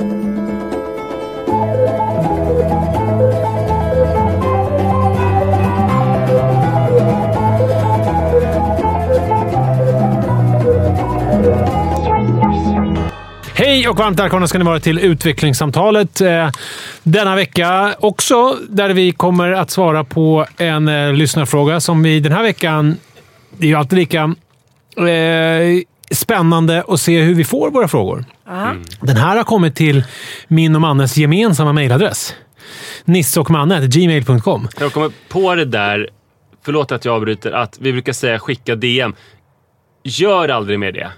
Hej och varmt välkomna ska ni vara till utvecklingssamtalet. Eh, denna vecka också, där vi kommer att svara på en eh, lyssnarfråga som vi den här veckan... Det är ju alltid lika eh, spännande att se hur vi får våra frågor. Mm. Den här har kommit till min och Mannes gemensamma mejladress. nisseochmanne.gmail.com. Jag kommer på det där, förlåt att jag avbryter, att vi brukar säga skicka DM. Gör aldrig mer det.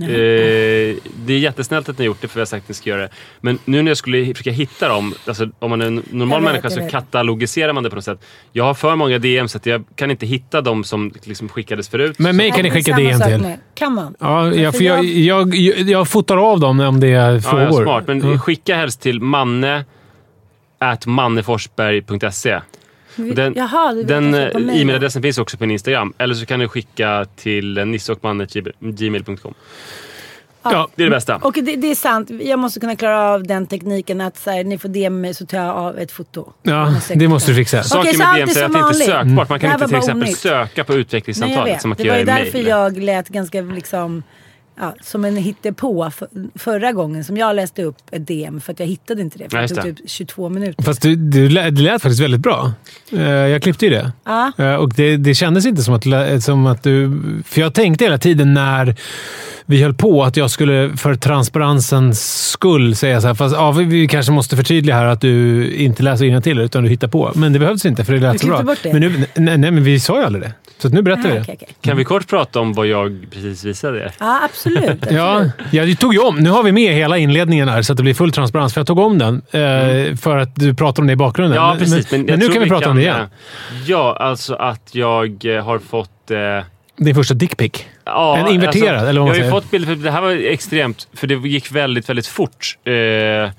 Eh, det är jättesnällt att ni har gjort det, för vi har sagt att ni ska göra det. Men nu när jag skulle försöka hitta dem, alltså, om man är en normal vet, människa jag så vet. katalogiserar man det på något sätt. Jag har för många DM så att jag kan inte hitta dem som liksom skickades förut. Men mig kan ni skicka DM till. Kan man? Ja, jag, För jag, jag, jag, jag fotar av dem om det är Ja, frågor. ja, smart. Men Ja. skicka helst till manne at manneforsberg.se. Den, Jaha, den eh, mail. e-mailadressen finns också på min Instagram. Eller så kan du skicka till nisseochmanne.gmail.com. Ja. Det är det bästa. Och det, det är sant, jag måste kunna klara av den tekniken att så här, ni får DM mig så tar jag av ett foto. Ja, det måste du fixa. Saker Okej, så med DM är att det inte är sökbart. Man kan inte till exempel onytt. söka på Nej, jag utvecklingssamtalet vet. som man kan Det var göra ju i därför jag lät ganska liksom, ja, som en hittepå för, förra gången som jag läste upp ett DM för att jag hittade inte det. För det tog typ 22 minuter. Fast du, du, lät- det lät faktiskt väldigt bra. Eh, Jag klippte ju det. Ja. Eh, Och det, det kändes inte som att, som att du... För jag tänkte hela tiden när vi höll på att jag skulle för transparensens skull säga så här. Fast ja, vi, vi kanske måste förtydliga här att du inte läser till utan du hittar på. Men det behövs inte för det lät Du så bra. klippte bort det? Men, nu, nej, nej, men vi sa ju aldrig det. Så nu berättar vi det. okej, okej. Kan vi kort prata om vad jag precis visade er? Ja, absolut. absolut. Ja, ja, du tog ju om. Nu har vi med hela inledningen här så att det blir full transparens. För jag tog om den eh, för att du pratar om det i bakgrunden. Ja, Men- precis. Men, jag men nu kan vi prata om det igen. Ja, alltså att jag eh, har fått... Eh, Din första dickpic. Ja, En inverterad, eller vad man Jag har ju fått bilder, för det här var extremt, för det gick väldigt, väldigt fort. Eh,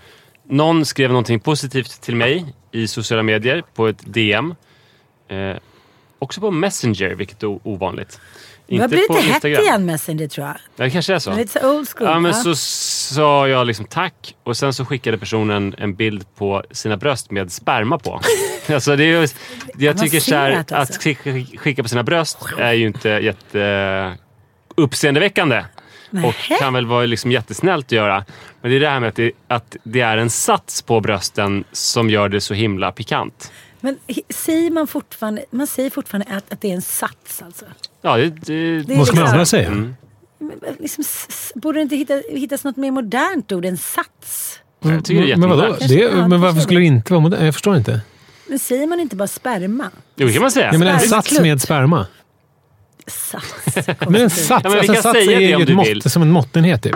någon skrev någonting positivt till mig i sociala medier på ett DM. Eh, också på Messenger, vilket är ovanligt. Det har blivit lite hett igen Messenger tror jag. Ja, det kanske är så. Lite så old school. Ja, men va? så sa jag liksom tack och sen så skickade personen en bild på sina bröst med sperma på. alltså det är, jag tycker så här, Avancerat, alltså. att skicka, på sina bröst är ju inte jätte eh, uppseendeväckande. Och kan väl vara liksom jättesnällt att göra. Men det är det här med att det, att det är en sats på brösten som gör det så himla pikant. Men säger man fortfarande, man säger fortfarande att, att det är en sats alltså? Ja, det, det, Det ska man liksom- säga? Mm. Liksom, borde det inte hitta, hittas något mer modernt ord än sats? jag tycker det är men, vadå? Det, men varför skulle det inte vara modernt? Jag förstår inte. Men säger man inte bara sperma? Jo, det kan man säga. Ja, men en sats med sperma. Sats. Men en sats, Ja, men vi alltså, en kan sats säga är det ju om ett mått, som en måttenhet. Typ.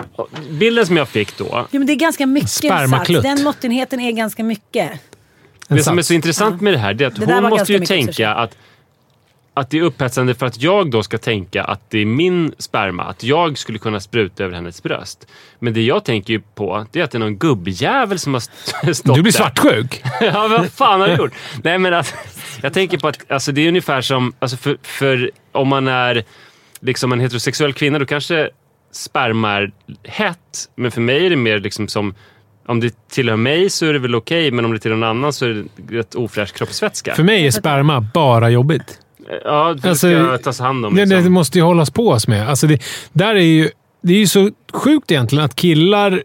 Bilden som jag fick då, Jo, men det är ganska mycket sats. Spermaklutt. Den måttenheten är ganska mycket. Det som är så intressant med det här det är att Det där hon måste ju tänka att, att det är upphetsande för att jag då ska tänka att det är min sperma. Att jag skulle kunna spruta över hennes bröst. Men det jag tänker ju på det är att det är någon gubbjävel som har st- stått Du blir där. svartsjuk. ja, vad fan har du gjort? Nej, men att, jag tänker på att alltså, det är ungefär som alltså, för, för om man är liksom en heterosexuell kvinna då kanske sperma är hett. Men för mig är det mer liksom som om det tillhör mig så är det väl okej, men om det tillhör någon annan så är det rätt ofräsch kroppsvätska. För mig är sperma bara jobbigt. Ja, det Alltså, ska tas hand om. Det, det Liksom. måste ju hållas på med. Alltså det, där är ju, det är ju så sjukt egentligen att killar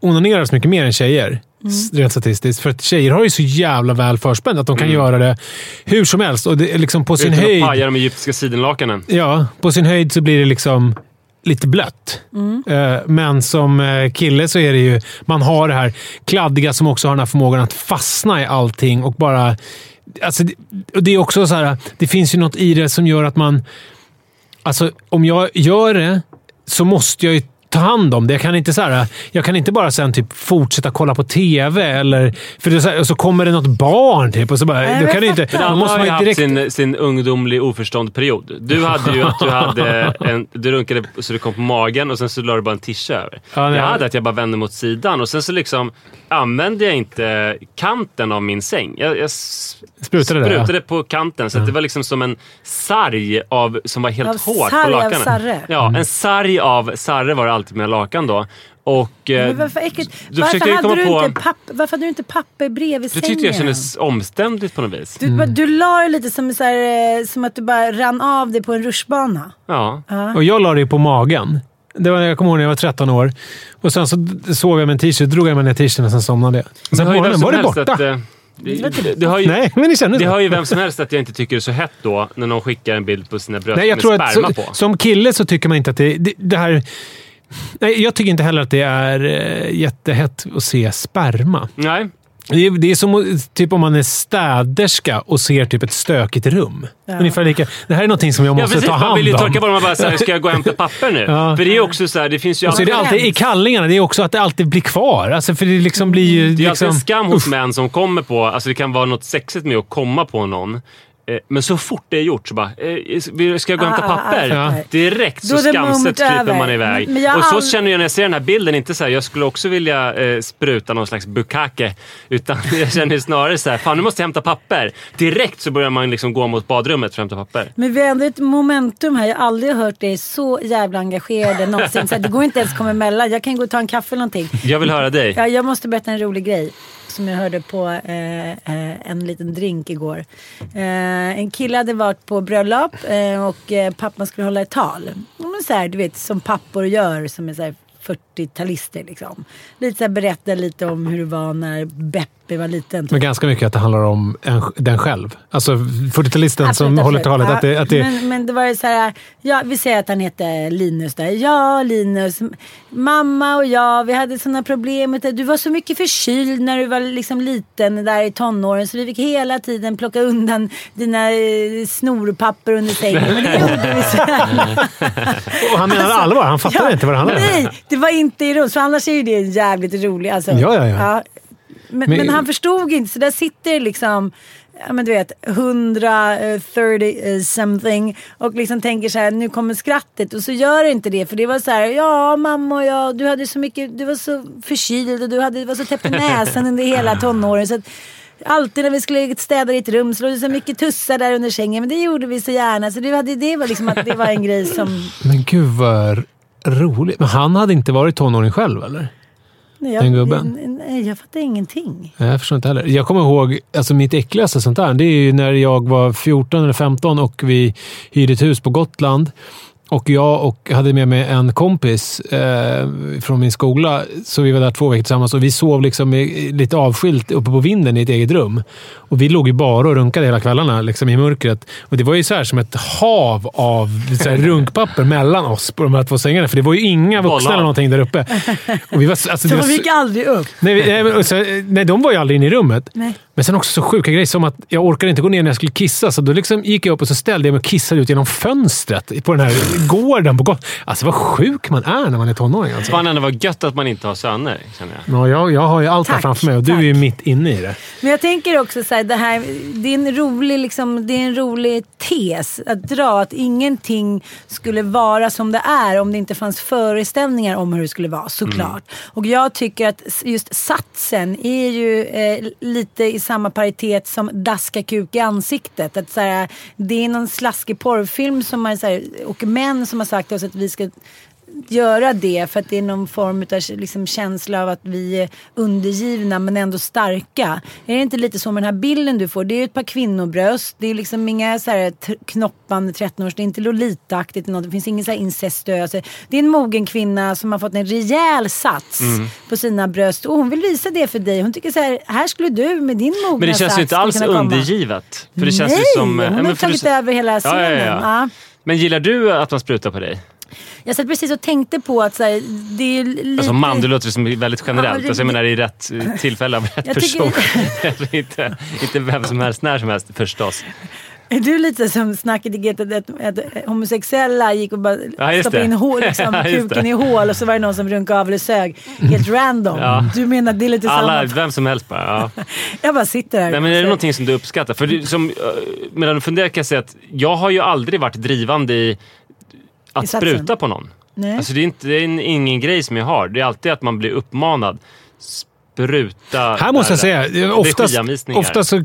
onanerar så mycket mer än tjejer. s- Rent statistiskt. För att tjejer har ju så jävla väl förspänt att de kan göra det hur som helst. Och det är liksom på sin Utan att höjd... paja de egyptiska sidenlakanen. Ja, på sin höjd så blir det liksom lite blött. Mm. Men som eh, kille så är det ju... Man har det här kladdiga som också har den här förmågan att fastna i allting och bara... Alltså, det, det är också så här, det finns ju något i det som gör att man... Alltså, om jag gör det så måste jag ju ta hand om det. Jag kan inte, så här, jag kan inte bara sen typ fortsätta kolla på TV, eller, för det så, här, och så kommer det något barn typ, och så bara... Nej, då men kan du inte, Han måste har ju man ju haft direkt... sin, sin ungdomlig oförståndperiod. Du hade ju att du hade en, du runkade så det kom på magen och sen så la du bara en tisha över. Ja, jag hade att jag bara vände mot sidan och sen så liksom använde jag inte kanten av min säng. Jag, jag s- Sprutade det, sprutade på kanten så att det var liksom som en sarg av, som var helt Av hårt sarg på av lakanen. sarre. Ja, en sarg av sarre var det alltid med lakan då. Och, eh, Men varför äckligt? då Varför hade, komma du på- inte papp, varför hade du inte papper bredvid det sängen? tyckte jag kändes omständigt på något vis. Du, bara- du la det lite som, så här, eh, som att du bara rann av det på en rutschbana. Ja. Och jag la det på magen. Det var, jag kommer ihåg när jag var 13 år. Och Sen så sov jag med en t-shirt, drog jag med den t-shirten och sen somnade jag. Och sen på morgonen som var det borta. Att, eh, det, det, har ju, Nej, men ni känner Det har ju vem som helst att jag inte tycker det är så hett då, när någon skickar en bild på sina bröst Nej, jag med tror att sperma så, på. som kille så tycker man inte att det, det, det här... Nej, jag tycker inte heller att det är eh, jättehett att se sperma. Nej, Det är, det är som typ om man är städerska och ser typ ett stökigt rum. Ungefär lika. Det här är någonting som jag ja, måste precis. ta Man vill ju hand torka om. på dem och bara säga ska jag gå och hämta papper nu? Ja. För det är också så här, det finns ju Och så är det alltid, alltid i kallingarna. Det är också att det alltid blir kvar. Alltså, för det liksom blir ju... det är alltid Liksom, en skam hos män som kommer på, alltså det kan vara något sexigt med att komma på någon. Eh, Men så fort det är gjort så bara, eh, ska jag gå och hämta Ah, ah, papper? Ja. Direkt så skamset kryper man iväg. Och så all- känner jag när jag ser den här bilden, inte så här, jag skulle också vilja eh, spruta någon slags bukake. Utan jag känner snarare så här, fan nu måste jag hämta papper. Direkt så börjar man liksom gå mot badrummet för att hämta papper. Men vi har ändå ett momentum här. Jag har aldrig hört dig så jävla engagerad någonsin. Så här, det går inte ens att komma emellan. Jag kan gå och ta en kaffe eller någonting. Jag vill höra dig. Ja, jag måste berätta en rolig grej. Som jag hörde på eh, eh, en liten drink igår. Eh, en kille hade varit på bröllop eh, och eh, pappan skulle hålla ett tal. Men så här, du vet, som pappor gör som är så 40-talister. Liksom. Lite så här, berätta lite om hur det var när Beppe var liten. men ganska mycket att det handlar om en, den själv. Alltså 40-talisten som Absolut, håller talet. Att det, Ja, att det, men, men det var ju så här, ja, vi säger att han heter Linus där. Ja, Linus. Mamma och jag, vi hade sådana problem. Du var så mycket förkyld när du var liksom liten där i tonåren så vi fick hela tiden plocka undan dina eh, snorpapper under sängen. Men det gjorde vi så här. och han menar allvar. Han fattar inte vad det handlar om. Nej, det var inte ironiskt. För annars är ju det jävligt roligt. Alltså, Ja, ja, ja. Men, Men- men, han förstod inte. Så där sitter liksom, ja men du vet, 130 eh, something och liksom tänker så här, nu kommer skrattet. Och så gör det inte det. För det var så här, ja mamma och jag, du hade så mycket, du var så förkyld och du hade, var så täppt i näsan under hela tonåren. Så att, Alltid när vi skulle städa ditt rum så låg det så mycket tussar där under sängen. Men det gjorde vi så gärna. Så det var, det var liksom att det var en grej som... Men gud vad roligt. Men han hade inte varit tonåring själv, eller? Nej, jag, Den gubben? Nej, jag fattar ingenting. Nej, Jag förstår inte heller. Jag kommer ihåg, alltså mitt äckligaste sånt där, det är ju när jag var 14 eller 15 och vi hyrde ett hus på Gotland. Och jag och hade med mig en kompis eh, från min skola, så vi var där två veckor tillsammans och vi sov liksom i, lite avskilt uppe på vinden i ett eget rum. Och vi låg ju bara och runkade hela kvällarna liksom i mörkret. Och det var ju så här som ett hav av så här, runkpapper mellan oss på de här två sängarna. För det var ju inga vuxna Bollar. eller någonting där uppe. Och vi var, alltså, Så det var de gick aldrig upp. Nej, vi- nej, så, nej, de var ju aldrig inne i rummet. Nej. Men sen också så sjuka grejer som att jag orkade inte gå ner när jag skulle kissa. Så då liksom gick jag upp och så ställde jag mig och kissade ut genom fönstret på den här gården. På alltså vad sjuk man är när man är tonåring. Alltså. Fan ändå vad gött att man inte har söner, känner jag. Ja, jag, jag har ju allt här Tack, framför mig och du är ju mitt inne i det. Men jag tänker också så här, det här, det är en rolig, liksom, det är en rolig tes att dra. Att ingenting skulle vara som det är om det inte fanns föreställningar om hur det skulle vara, såklart. Och jag tycker att just satsen är ju eh, lite i samma paritet som daska kuk i ansiktet. Att så här, det är någon slaskig porrfilm som man, så här, och män som har sagt till oss att vi ska göra det för att det är någon form av liksom, känsla av att vi är undergivna men ändå starka. Är det inte lite så med den här bilden du får? Det är ett par kvinnobröst. Det är liksom inga så här knoppande 13-års. Det är inte Lolita-aktigt. eller något. Det finns ingen så här incestös. Det är en mogen kvinna som har fått en rejäl sats Mm. på sina bröst. Och hon vill visa det för dig. Hon tycker så här, här skulle du med din mogna Men det känns sats ju inte alls undergivet. För det känns Nej, ju som, eh, hon har tagit det- över hela scenen. ja, ja. Ja. Men gillar du att man sprutar på dig? Jag satt precis och tänkte på att så här, det är ju lite... Alltså man, det låter som väldigt generellt. Ja, det- alltså, jag menar i rätt eh, tillfälle av rätt Jag person. tycker- Alltså, inte, inte vem som helst, när som helst förstås. Är du lite som snacket i GT att, homosexuella gick och bara Ja, stoppade det. in hål, liksom, Ja, kuken det. i hål och så var det någon som runkade av eller sög. Helt random. Ja. Du menar att det är lite Alla, samma? vem som helst bara. Ja. Jag bara sitter här. Nej, men är det någonting som du uppskattar? För du, som, eh, medan du funderar kan jag säga att jag har ju aldrig varit drivande i att spruta på någon. Nej. Alltså det är, inte, det är en- ingen grej som jag har. Det är alltid att man blir uppmanad. Spruta. Här måste jag säga, oftast, oftast så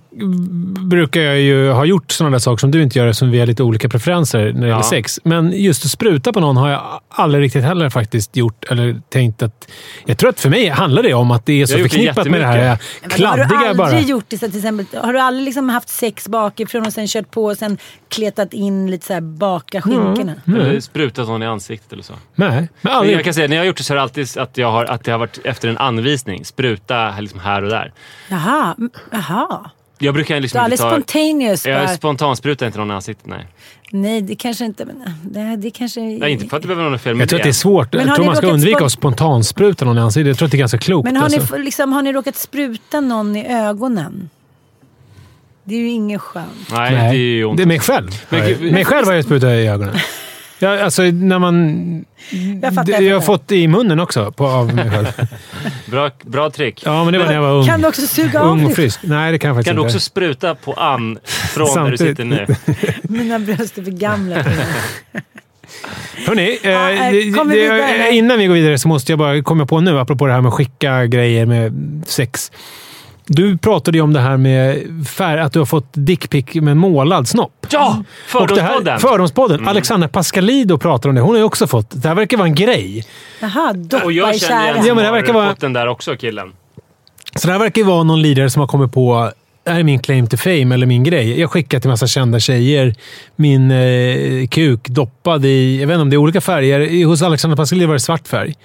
brukar jag ju ha gjort sådana där saker som du inte gör eftersom vi har lite olika preferenser när det gäller Ja. sex. Men just att spruta på någon har jag aldrig riktigt heller faktiskt gjort eller tänkt att... Jag tror att för mig handlar det om att det är så har förknippat med det här jättemycket. Men har du kladdiga aldrig bara. gjort det så till exempel, har du aldrig liksom haft sex bakifrån och sen kört på och sen kletat in lite så här baka skinkorna? Eller sprutat någon i ansiktet eller så. Nej, men aldrig. jag kan säga, när jag har gjort det så är det alltid att, jag har, att det har varit efter en anvisning. Spruta liksom här och där. Jaha, jaha. Jag brukar Du liksom är aldrig inte ta... spontaneous Jag spontansprutar inte någon i ansiktet, nej. Nej, det kanske inte... Men, det, det kanske... nej. Inte för att det behöver något fel med Jag tror att det är svårt. Men Jag tror ni man ska undvika spon- att spontanspruta någon i ansiktet. Jag tror att det är ganska klokt. Men har ni, alltså. f- liksom, har ni råkat spruta någon i ögonen? Det är ju ingen skönt. Nej, det är ju ont. Det är mig själv. Men mig själv har jag sprutat i ögonen. Ja, alltså när man... Jag fattar. jag har fått i munnen också på, av mig själv. Bra, bra trick. Ja, men det var när jag var ung. Kan du också suga av Ung och dig frisk. Nej, det kan jag faktiskt Kan du inte. också spruta på Ann från där du sitter nu? Mina bröst är för gamla. det. Hörni, eh, Ja, eh, det- det- vi eller? innan vi går vidare så måste jag bara komma på nu, apropå det här med att skicka grejer med sex. Du pratade ju om det här med färg, att du har fått dickpic med målad snopp. Ja! Och det här- Fördomspodden! Fördomspodden. Mm. Alexandra Pascalido pratar om det. Hon har ju också fått. Det här verkar vara en grej. Jaha, doppa Och i jag känner en tjära. Ja, men det har verkar vara- fått den där också, killen. Så det här verkar ju vara någon lirare som har kommit på det här är min claim to fame, eller min grej. Jag skickar till massa kända tjejer min eh, kuk doppad i, jag vet inte om det är olika färger. I- Hos Alexandra Pascalido var det svart färg.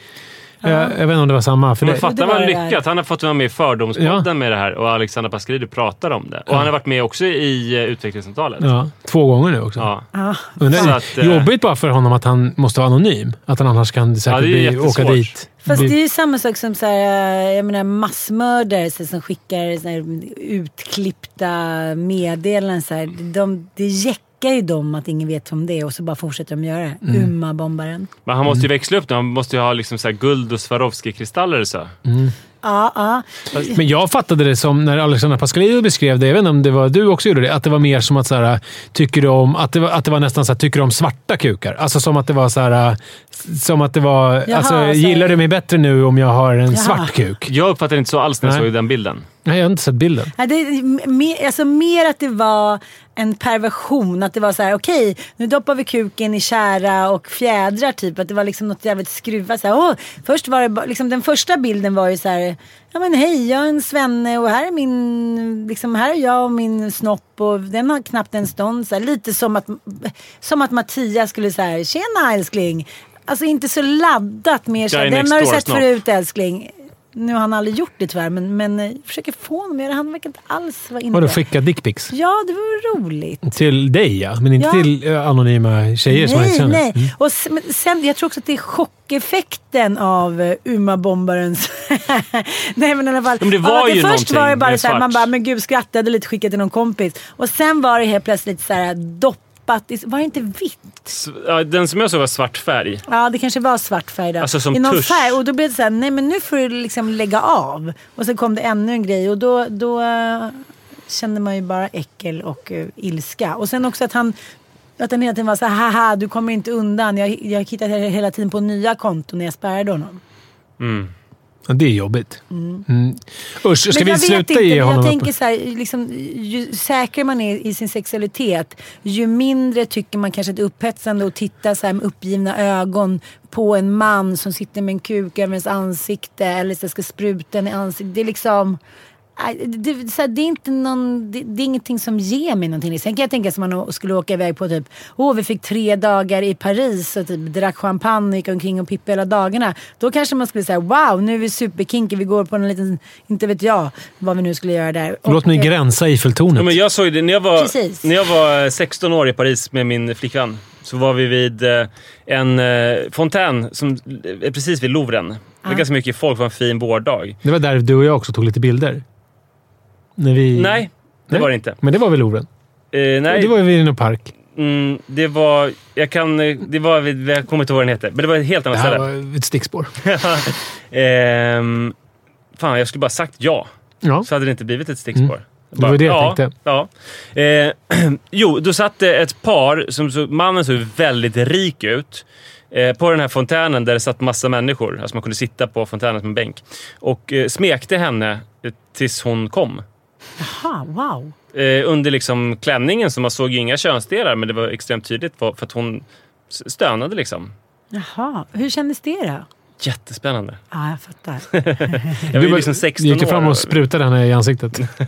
Jag, jag vet inte om det var samma för Men Det vad det där. lyckat. Han har fått vara med i Fördomspodden Ja. med det här och Alexandra Pascalidou pratar om det. Och han har varit med också i uh, utvecklingssamtalet. Ja, två gånger nu också. Ja. Ja. Så att, eh, jobbigt bara för honom att han måste vara anonym. Att han annars kan säkert är bli, åka dit. Fast det är ju samma sak som så här, eh, jag menar, massmördare så, som skickar så här, utklippta meddelanden. Så här. De, det jäckar ju dem att ingen vet om det är och så bara fortsätter de göra det. Mm. Umma-bombaren. Men han måste ju växla upp det. Han måste ju ha liksom så här guld och Swarovski-kristaller och så. Ja, ja. Men jag fattade det som, när Alexandra Pascalidou beskrev det, jag vet inte om det var du också gjorde det, att det var mer som att så här, tycker du om, att det var, att det var nästan så här, tycker du om svarta kukar? Alltså som att det var så här, som att det var, Jaha, alltså så- gillar du mig bättre nu om jag har en Jaha. svart kuk? Jag uppfattar inte så alls när jag såg den bilden. Nej, jag har inte sett bilden. Ja, det är mer, alltså mer att det var en perversion. Att det var så här: okej, nu doppar vi kuken i kära och fjädrar typ. Att det var liksom något jävligt skruvat. Så här, åh, först var det liksom, den första bilden var ju så här, ja men hej, jag är en svenne och här är min, liksom här är jag och min snopp och den har knappt en stånd. Så här, lite som att, som att Mattias skulle säga, tjena älskling. Alltså inte så laddat mer så den har du sett snopp." förut älskling. Nu har han aldrig gjort det tyvärr, men, men eh, försöker få honom att göra det. Han verkar inte alls vara inne Vadå, skicka dickpics? Ja, det var roligt. Till dig ja, men inte Ja. till eh, anonyma tjejer som man inte Nej, känner. nej. Och s- men sen, jag tror också att det är chockeffekten av uh, Uma-bombarens... nej men i alla fall. Men det var Ja, ju Först var det bara så här, man bara, men gud skrattade lite, skickade till någon kompis. Och sen var det helt plötsligt så här doppat i, var det inte vitt? Ja, Den som jag såg var svart färg. Ja, det kanske var svart färg där. Alltså som I någon tusch. färg. Och då blev det så här, nej men nu får du liksom lägga av. Och sen kom det ännu en grej och då, då eh, kände man ju bara äckel och uh, ilska. Och sen också att han att han hela tiden var så här, haha du kommer inte undan. Jag, jag hittar hela tiden på nya konton när jag spärrade honom. Ja, det är jobbigt. Mm. Usch, ska Men vi jag sluta inte, ge jag honom tänker upp? så här, liksom, ju säkrare man är i sin sexualitet, ju mindre tycker man kanske att det är upphetsande att titta så med uppgivna ögon på en man som sitter med en kuk över ens ansikte eller så ska spruta en i ansiktet. Det är liksom... nej, Det, det, så här, det är inte någon, det, det är ingenting som ger mig någonting. Sen kan jag tänka som man skulle åka iväg på typ, åh vi fick tre dagar i Paris och typ drack champagne och gick omkring och pippade hela dagarna. Då kanske man skulle säga, wow nu är vi superkinky, vi går på en liten, inte vet jag vad vi nu skulle göra där. Låt mig eh, gränsa Eiffeltornet. Ja, men jag såg det när jag, var, Precis. när jag var 16 år i Paris med min flickvän. Så var vi vid eh, en eh, fontän som är precis vid Louvren. Det var ganska mycket folk. Det var en fin vårdag. Det var där du och jag också tog lite bilder. När vi... Nej, det Nej. var det inte. Men det var väl Louvren? Eh, nej, Det var vid någon park. mm, det var... Jag kan... Det var... Jag kommer inte ihåg vad den heter. Men det var ett helt Det annat här ställe. var ett stickspår. Ehm, fan, jag skulle bara sagt ja. Ja. Så hade det inte blivit ett stickspår. Mm. Det var det jag ja, tänkte. Ja. Eh, jo, då satt det ett par, som så, mannen såg väldigt rik ut, eh, på den här fontänen där det satt massa människor. Alltså man kunde sitta på fontänen som en bänk. Och eh, smekte henne tills hon kom. Jaha, wow. Eh, under liksom klänningen, så man såg ju inga könsdelar, men det var extremt tydligt för, för att hon stönade liksom. Jaha, hur kändes det då? Jättespännande. Ja, jag fattar. Jag var ju liksom 16 Du gick år. fram och sprutade henne i ansiktet.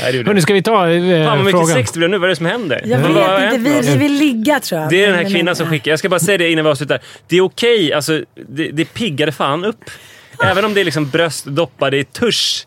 Hörni, ska vi ta eh, Fan vad mycket frågan? sex det blev nu. Vad är det som händer? Jag vet hänt inte, vi, vi vill ligga tror jag. Det är den här kvinnan som skickar. Jag ska bara säga det innan vi avslutar. Det är okej, alltså, det, det piggade fan upp. Även om det är liksom bröst doppade i tusch,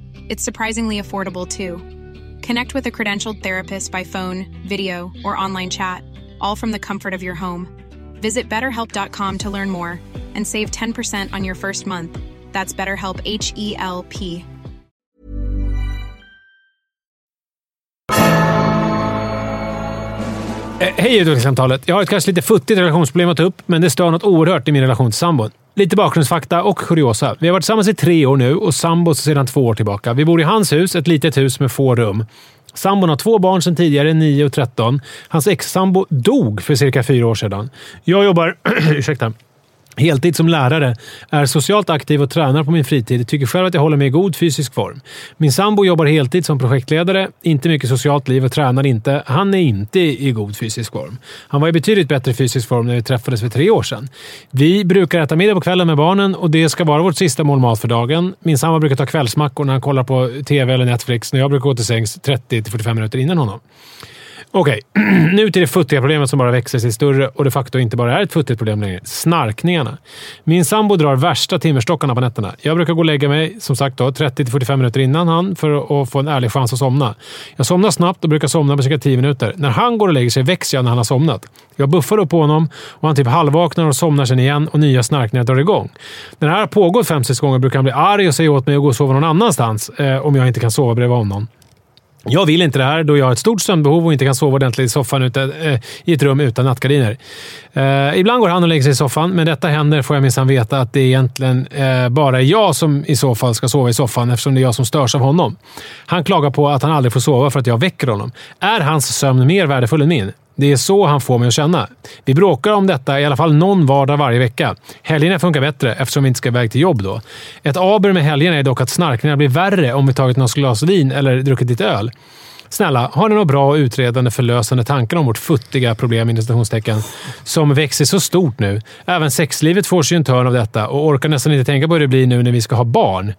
It's surprisingly affordable too. Connect with a credentialed therapist by phone, video, or online chat, all from the comfort of your home. Visit betterhelp.com to learn more and save 10% on your first month. That's BetterHelp H E L P. Eh, hej utvecklingssamtalet. Jag har ett kanske lite futtigt relationsproblem att ta upp, men det stör något oerhört i min relation till sambon. Lite bakgrundsfakta och kuriosa. Vi har varit tillsammans i tre år nu och sambos sedan två år tillbaka. Vi bor i hans hus, ett litet hus med få rum. Sambon har två barn sedan tidigare, 9 och 13. Hans ex-sambo dog för cirka fyra år sedan. Jag jobbar... ursäkta. Heltid som lärare, är socialt aktiv och tränar på min fritid. Tycker själv att jag håller mig i god fysisk form. Min sambo jobbar heltid som projektledare, inte mycket socialt liv och tränar inte. Han är inte i god fysisk form. Han var i betydligt bättre fysisk form när vi träffades för tre år sedan. Vi brukar äta middag på kvällen med barnen och det ska vara vårt sista mål mat för dagen. Min sambo brukar ta kvällsmackor när han kollar på TV eller Netflix när jag brukar gå till sängs 30-45 minuter innan honom. Okej, nu till det futtiga problemet som bara växer sig större och de facto inte bara är ett futtigt problem längre. Snarkningarna. Min sambo drar värsta timmerstockarna på nätterna. Jag brukar gå och lägga mig som sagt 30-45 minuter innan han för att få en ärlig chans att somna. Jag somnar snabbt och brukar somna på cirka 10 minuter. När han går och lägger sig växer jag när han har somnat. Jag buffar upp på honom och han typ halvvaknar och somnar sen igen och nya snarkningar drar igång. När det här har pågått 5-6 gånger brukar han bli arg och säga åt mig att gå och sova någon annanstans eh, om jag inte kan sova bredvid honom. Jag vill inte det här då jag har ett stort sömnbehov och inte kan sova ordentligt i soffan utan, äh, eh, i ett rum utan nattgardiner. Äh, ibland går han och lägger sig i soffan, men detta händer får jag minsann veta att det egentligen äh, bara är jag som i så fall ska sova i soffan eftersom det är jag som störs av honom. Han klagar på att han aldrig får sova för att jag väcker honom. Är hans sömn mer värdefull än min? Det är så han får mig att känna. Vi bråkar om detta i alla fall någon vardag varje vecka. Helgerna funkar bättre eftersom vi inte ska iväg till jobb då. Ett aber med helgerna är dock att snarkningarna blir värre om vi tagit något glas vin eller druckit lite öl. Snälla, har ni några bra utredande förlösande tankar om vårt futtiga problem citationstecken som växer så stort nu? Även sexlivet får sig en törn av detta och orkar nästan inte tänka på hur det blir nu när vi ska ha barn.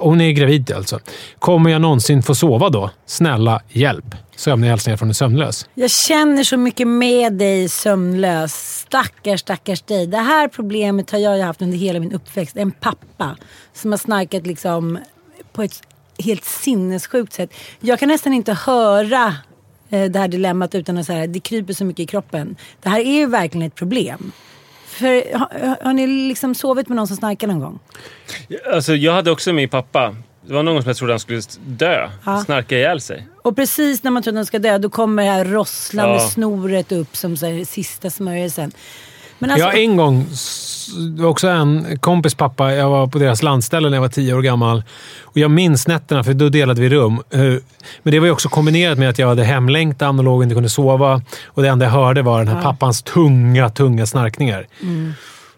Hon är gravid alltså. Kommer jag någonsin få sova då? Snälla, hjälp. Sömniga hälsningar från en sömnlös. Jag känner så mycket med dig sömnlös. Stackars, stackars dig. Det här problemet har jag ju haft under hela min uppväxt. En pappa som har snarkat liksom på ett helt sinnessjukt sätt. Jag kan nästan inte höra eh, det här dilemmat utan att säga det kryper så mycket i kroppen. Det här är ju verkligen ett problem. För, har, har ni liksom sovit med någon som snarkar någon gång? Alltså, jag hade också min pappa. Det var någon som jag trodde han skulle dö. Ja. Snarka ihjäl sig. Och precis när man tror att den ska dö, då kommer det här rosslande Ja. snoret upp som så här, sista smörjelsen. Men alltså, Jag en gång, det var också en kompis pappa, jag var på deras landställe när jag var tio år gammal. Och jag minns nätterna, för då delade vi rum. Eh, Men det var ju också kombinerat med att jag hade hemlängtan och låg och inte kunde sova. Och det enda jag hörde var den här pappans tunga, tunga snarkningar.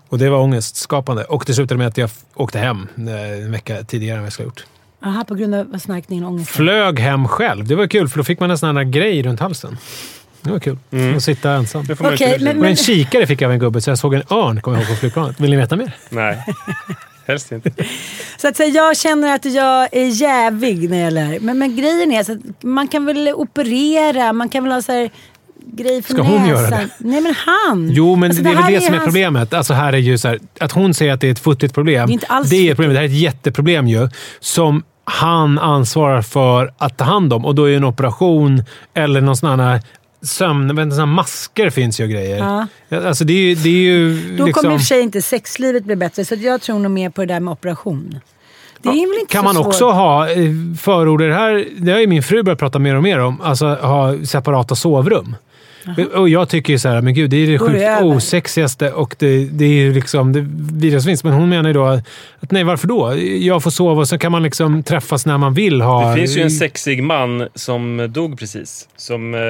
Och det var ångestskapande. Och det slutade med att jag åkte hem eh, en vecka tidigare än vad jag skulle ha gjort. Aha, på grund av snarkningen och ångesten. Flög hem själv. Det var kul, för då fick man en sån här grej runt halsen. Det var kul. Att sitta ensam. Det får man Okej, inte men- Och en kikare fick jag av en gubbe, så jag såg en örn, kommer jag ihåg, på flygplanet. Vill ni veta mer? Nej, helst inte. Så att säga, jag känner att jag är jävig när jag lär. Men, men grejen är så att man kan väl operera, man kan väl ha så här grej för Ska näsan. hon göra det? Nej men han! Jo, men Alltså, det är väl det som är hans- problemet. Alltså här är ju så här, att hon säger att det är ett futtigt problem. Det är inte alls det är ett problem. Det här är ett jätteproblem ju. Som han ansvarar för att ta hand om. Och då är en operation eller någon sån här sömn... Men såna masker finns ju och grejer. Ja. Alltså det är ju... Det är ju Då liksom, kommer i och för sig inte sexlivet bli bättre, så jag tror nog mer på det där med operation. Det är väl inte kan så man svårt. också ha eh, förorder här? Det har ju min fru börjat prata mer och mer om. Alltså ha separata sovrum. Och jag tycker ju så här, men gud, det är det det sjukt över. osexigaste och det, det är ju liksom det vidrigaste finns. Men hon menar ju då att nej, varför då? Jag får sova och så kan man liksom träffas när man vill ha... Det finns ju en sexig man som dog precis. Som eh,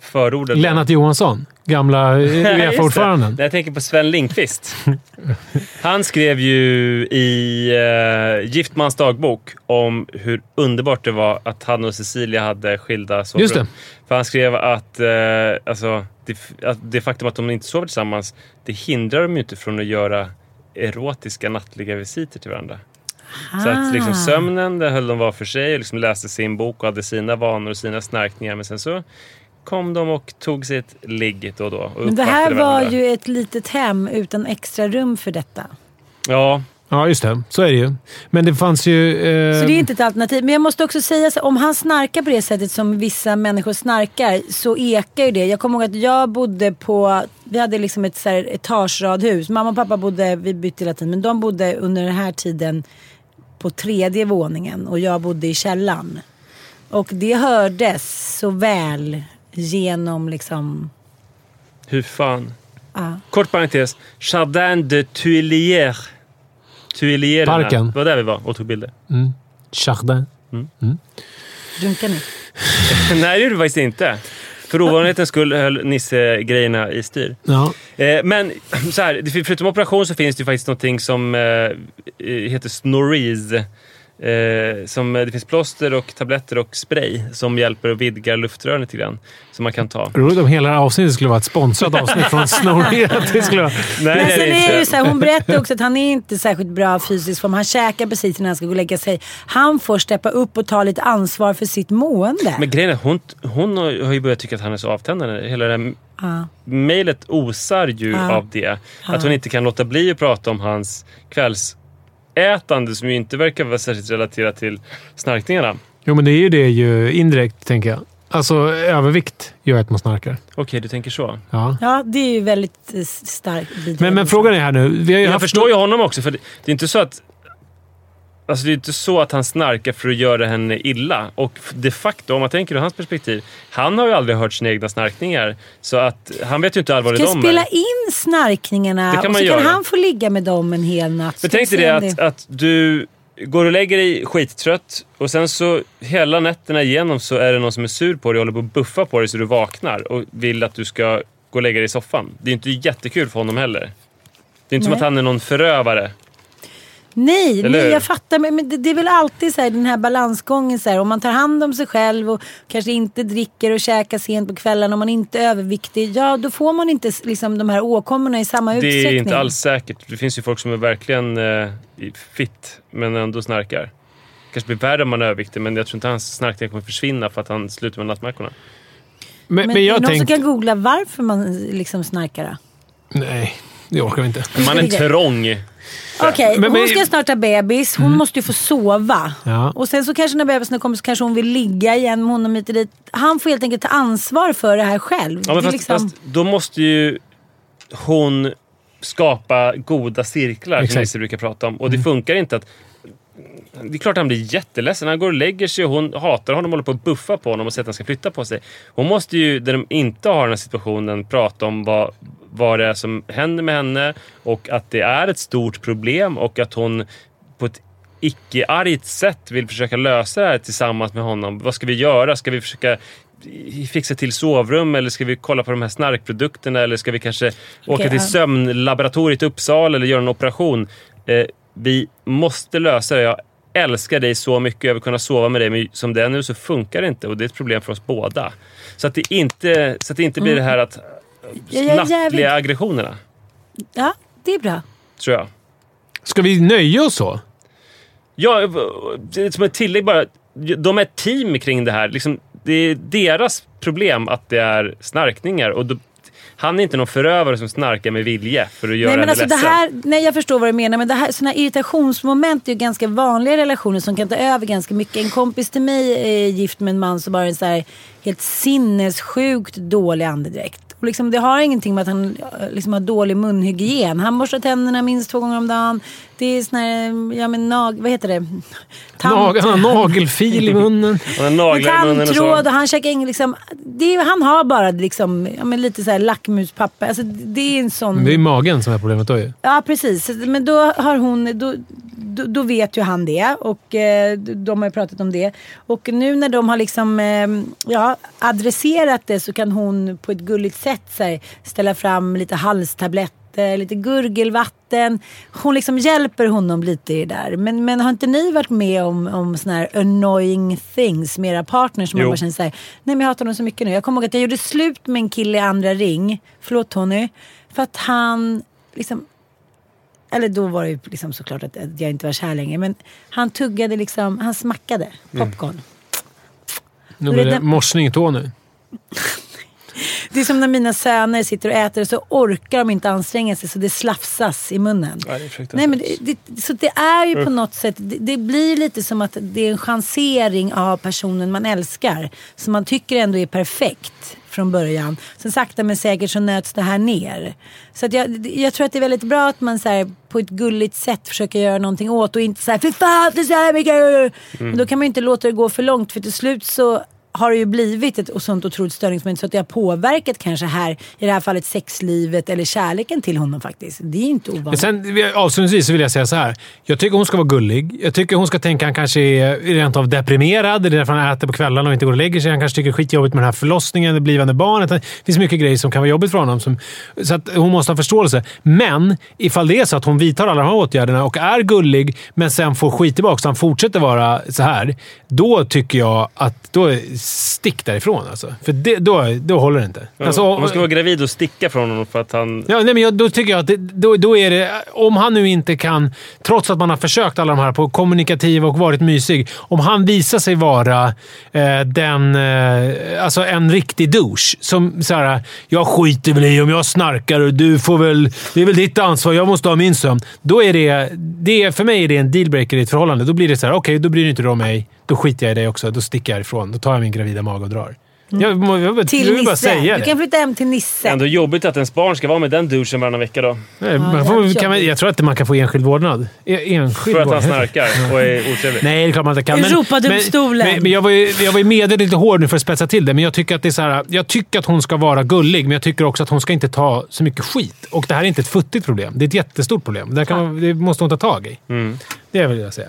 förordade... Lennart Johansson, gamla det. Uefa-ordföranden. Jag tänker på Sven Lindqvist. Han skrev ju i uh, Giftmans dagbok om hur underbart det var att han och Cecilia hade skilda sovrum. Just det. För han skrev att, uh, alltså, det, att det faktum att de inte sover tillsammans, det hindrar dem ju inte från att göra erotiska nattliga visiter till varandra. Så att Ah. liksom, sömnen, det höll de var för sig och liksom läste sin bok och hade sina vanor och sina snarkningar. Men sen så kom de och tog sig ett ligg då och då. Och Men det här var varandra. ju ett litet hem utan extra rum för detta. Ja, Ja, just det. Så är det ju. Men det fanns ju... Eh, Så det är inte ett alternativ. Men jag måste också säga så om han snarkar på det sättet som vissa människor snarkar så ekar ju det. Jag kommer ihåg att jag bodde på, vi hade liksom ett så här etageradhus. Mamma och pappa bodde, vi bytte hela tiden, men de bodde under den här tiden på tredje våningen och jag bodde i källaren. Och det hördes så väl genom liksom, hur fan. ja. Kort parentes. Jardin de Tuilier. Tuiliererna. Parken. Det var där vi var och tog bilder. Chardin. runkar ni? Nej, det gjorde vi faktiskt inte. För ovanlighetens skull höll Nisse grejerna i styr. Ja. Eh, men så här, förutom operation så finns det ju faktiskt någonting som eh, heter Snoreeze. Eh, som, eh, det finns plåster och tabletter och spray som hjälper att vidga luftrören lite grann. Som man kan ta. Roligt om hela avsnittet skulle vara ett sponsrat avsnitt från Snorri. Att det skulle vara... Nej, Men det sen är är det inte. ju så här, hon berättade också att han är inte särskilt bra fysisk form. Han käkar precis innan han ska gå och lägga sig. Han får steppa upp och ta lite ansvar för sitt mående. Men grejen är, hon, hon har ju börjat tycka att han är så avtändande. Hela det Ja. mejlet osar ju Ja. av det. Att hon inte kan låta bli att prata om hans kvällsätande som ju inte verkar vara särskilt relaterat till snarkningarna. Jo, men det är ju det ju indirekt, tänker jag. Alltså, övervikt gör att man snarkar. Okej, du tänker så. Ja. ja, det är ju väldigt eh, starkt Men, men frågan är här nu. Vi har ju Jag haft förstår ju honom också, för det, det är inte så att Alltså det är inte så att han snarkar för att göra henne illa. Och de facto, om man tänker ur hans perspektiv, han har ju aldrig hört sina egna snarkningar. Så att han vet ju inte allvarligt Ska de spela är. in snarkningarna Det kan och så kan göra. han få ligga med dem en hel natt. Men Ska tänk dig det om att, att du går och lägger dig skittrött och sen så hela nätterna igenom så är det någon som är sur på dig och håller på att buffa på dig så du vaknar och vill att du ska gå och lägga dig i soffan. Det är inte jättekul för honom heller. Det är inte som Nej. att han är någon förövare. Nej, Eller nej jag fattar. Men det, det är väl alltid så här, den här balansgången. Så här, om man tar hand om sig själv och kanske inte dricker och käkar sent på kvällen. Om man inte är överviktig. Ja, då får man inte liksom, de här åkommorna i samma Det utsträckning. är inte alls säkert. Det finns ju folk som är verkligen eh, fit men ändå snarkar. kanske blir värre om man är överviktig men jag tror inte hans snarkningar kommer försvinna för att han slutar med nattmackorna. Men, Men, men är det jag någon som kan googla varför man liksom snarkar? Nej, det orkar vi inte. Man är trång. Okej, Men- hon men- ska snart ha bebis. Hon måste ju få sova. Ja. Och sen så kanske när bebisen kommer så kanske hon vill ligga igen med honom hit och dit. Han får helt enkelt ta ansvar för det här själv. Ja, men fast, liksom... fast då måste ju hon skapa goda cirklar som Exakt. Nisse brukar prata om. Och det funkar inte att... Det är klart han blir jätteledsen. Han går och lägger sig och hon hatar honom och håller på att buffa på honom och säger att han ska flytta på sig. Hon måste ju, när de inte har den här situationen, prata om vad, vad det är som händer med henne och att det är ett stort problem och att hon på ett icke-argt sätt vill försöka lösa det här tillsammans med honom. Vad ska vi göra? Ska vi försöka fixa till sovrum eller ska vi kolla på de här snarkprodukterna eller ska vi kanske åka till sömnlaboratoriet i Uppsala eller göra en operation? Eh, vi måste lösa det. Jag älskar dig så mycket. Jag vill kunna sova med dig, men som det är nu så funkar det inte och det är ett problem för oss båda. Så att det inte, så att det inte blir det här att jag är nattliga aggressionerna, Ja, det är bra. tror jag. Ska vi nöja oss så? Ja, det är som ett tillägg bara. De är ett team kring det här. Liksom, det är deras problem att det är snarkningar. Och då, han är inte någon förövare som snarkar med vilje för att göra Nej, men alltså det ledsen. här, nej, jag förstår vad du menar, men det här, såna här irritationsmoment är ju ganska vanliga i relationer som kan ta över ganska mycket. En kompis till mig är gift med en man som har en så här helt sinnessjukt dålig andedräkt. Och liksom, det har ingenting med att han eh, liksom har dålig munhygien. Han borstar tänderna minst två gånger om dagen. Det är sån här, ja men nag, vad heter det? Tant- han har nagelfil i munnen. Han har naglar i munnen och tandtråd och så. han käkar ingen liksom, det är, han har bara liksom, ja, men lite så här lackmuspapper. Alltså, det är en sån... Det är magen som är problemet då ju. Ja, precis. Men då har hon... Då, då, då vet ju han det och eh, de har ju pratat om det. Och nu när de har liksom eh, ja, adresserat det så kan hon på ett gulligt sätt så här, ställa fram lite halstabletter, lite gurgelvatten. Hon liksom hjälper honom lite i det där. Men, men har inte ni varit med om, om såna här annoying things med era partners som man Jo. bara känner såhär, nej men jag hatar honom så mycket nu. Jag kommer ihåg att jag gjorde slut med en kille i andra ring, förlåt Tony, för att han liksom eller då var det ju liksom såklart att att jag inte var kär längre. Men han tuggade liksom, han smackade popcorn. Nu blir det morsning i tå. Det är som när mina söner sitter och äter så orkar de inte anstränga sig så det slafsas i munnen. Ja, det. Nej, men det, det, så det är ju på något sätt, det, det blir lite som att det är en chansering av personen man älskar. Som man tycker ändå är perfekt från början. Sen sakta men säkert så nöts det här ner. Så jag, jag tror att det är väldigt bra att man så här, på ett gulligt sätt försöker göra någonting åt och inte så här, för fan det är så här mycket. Men då kan man ju inte låta det gå för långt för till slut så har det ju blivit ett sånt otroligt störningsmoment så att det har påverkat kanske här, i det här fallet sexlivet eller kärleken till honom faktiskt. Det är ju inte Men ovanligt. sen, avslutningsvis så vill jag säga så här. Jag tycker hon ska vara gullig. Jag tycker hon ska tänka att han kanske är rent av deprimerad. Det är därför han äter på kvällarna och inte går och lägger sig. Han kanske tycker det är skitjobbigt med den här förlossningen, det blivande barnet. Det finns mycket grejer som kan vara jobbigt för honom. Som, så att hon måste ha förståelse. Men ifall det är så att hon vidtar alla de här åtgärderna och är gullig, men sen får skit tillbaka så han fortsätter vara så här. Då tycker jag att då stick därifrån. Alltså. För det, då, då håller det inte. Alltså, Hon ska vara gravid och sticka från honom för att han... Ja, nej, men jag, då tycker jag att det, då, då är det... Om han nu inte kan, trots att man har försökt alla de här på kommunikativa och varit mysig. Om han visar sig vara eh, den... Eh, alltså en riktig douche. Som såhär, jag skiter väl i om jag snarkar och du får väl... Det är väl ditt ansvar. Jag måste ha min sömn. Då är det... det för mig är det en dealbreaker i ett förhållande. Då blir det så här, okej, då bryr inte du om mig. Då skiter jag i dig också. Då sticker jag ifrån. Då tar jag min gravida mage och drar. Jag, jag, jag, jag Mm. Till vill bara Nisse. säga Du det. kan flytta hem till Nisse. Ändå jobbigt att ens barn ska vara med den douchen varannan vecka då. Nej, man det får, kan man, jag tror att man kan få enskild vårdnad. E- Enskild För att han snarkar och är otrevlig. Nej, det är klart man inte kan. Men, Europadomstolen. Men, men, men jag var ju, jag var ju medvetet lite hård nu för att spetsa till det, men jag tycker att det är så här, Jag tycker att hon ska vara gullig, men jag tycker också att hon ska inte ta så mycket skit. Och det här är inte ett futtigt problem. Det är ett jättestort problem. Det, kan man, det måste hon ta tag i. Det vill jag säga.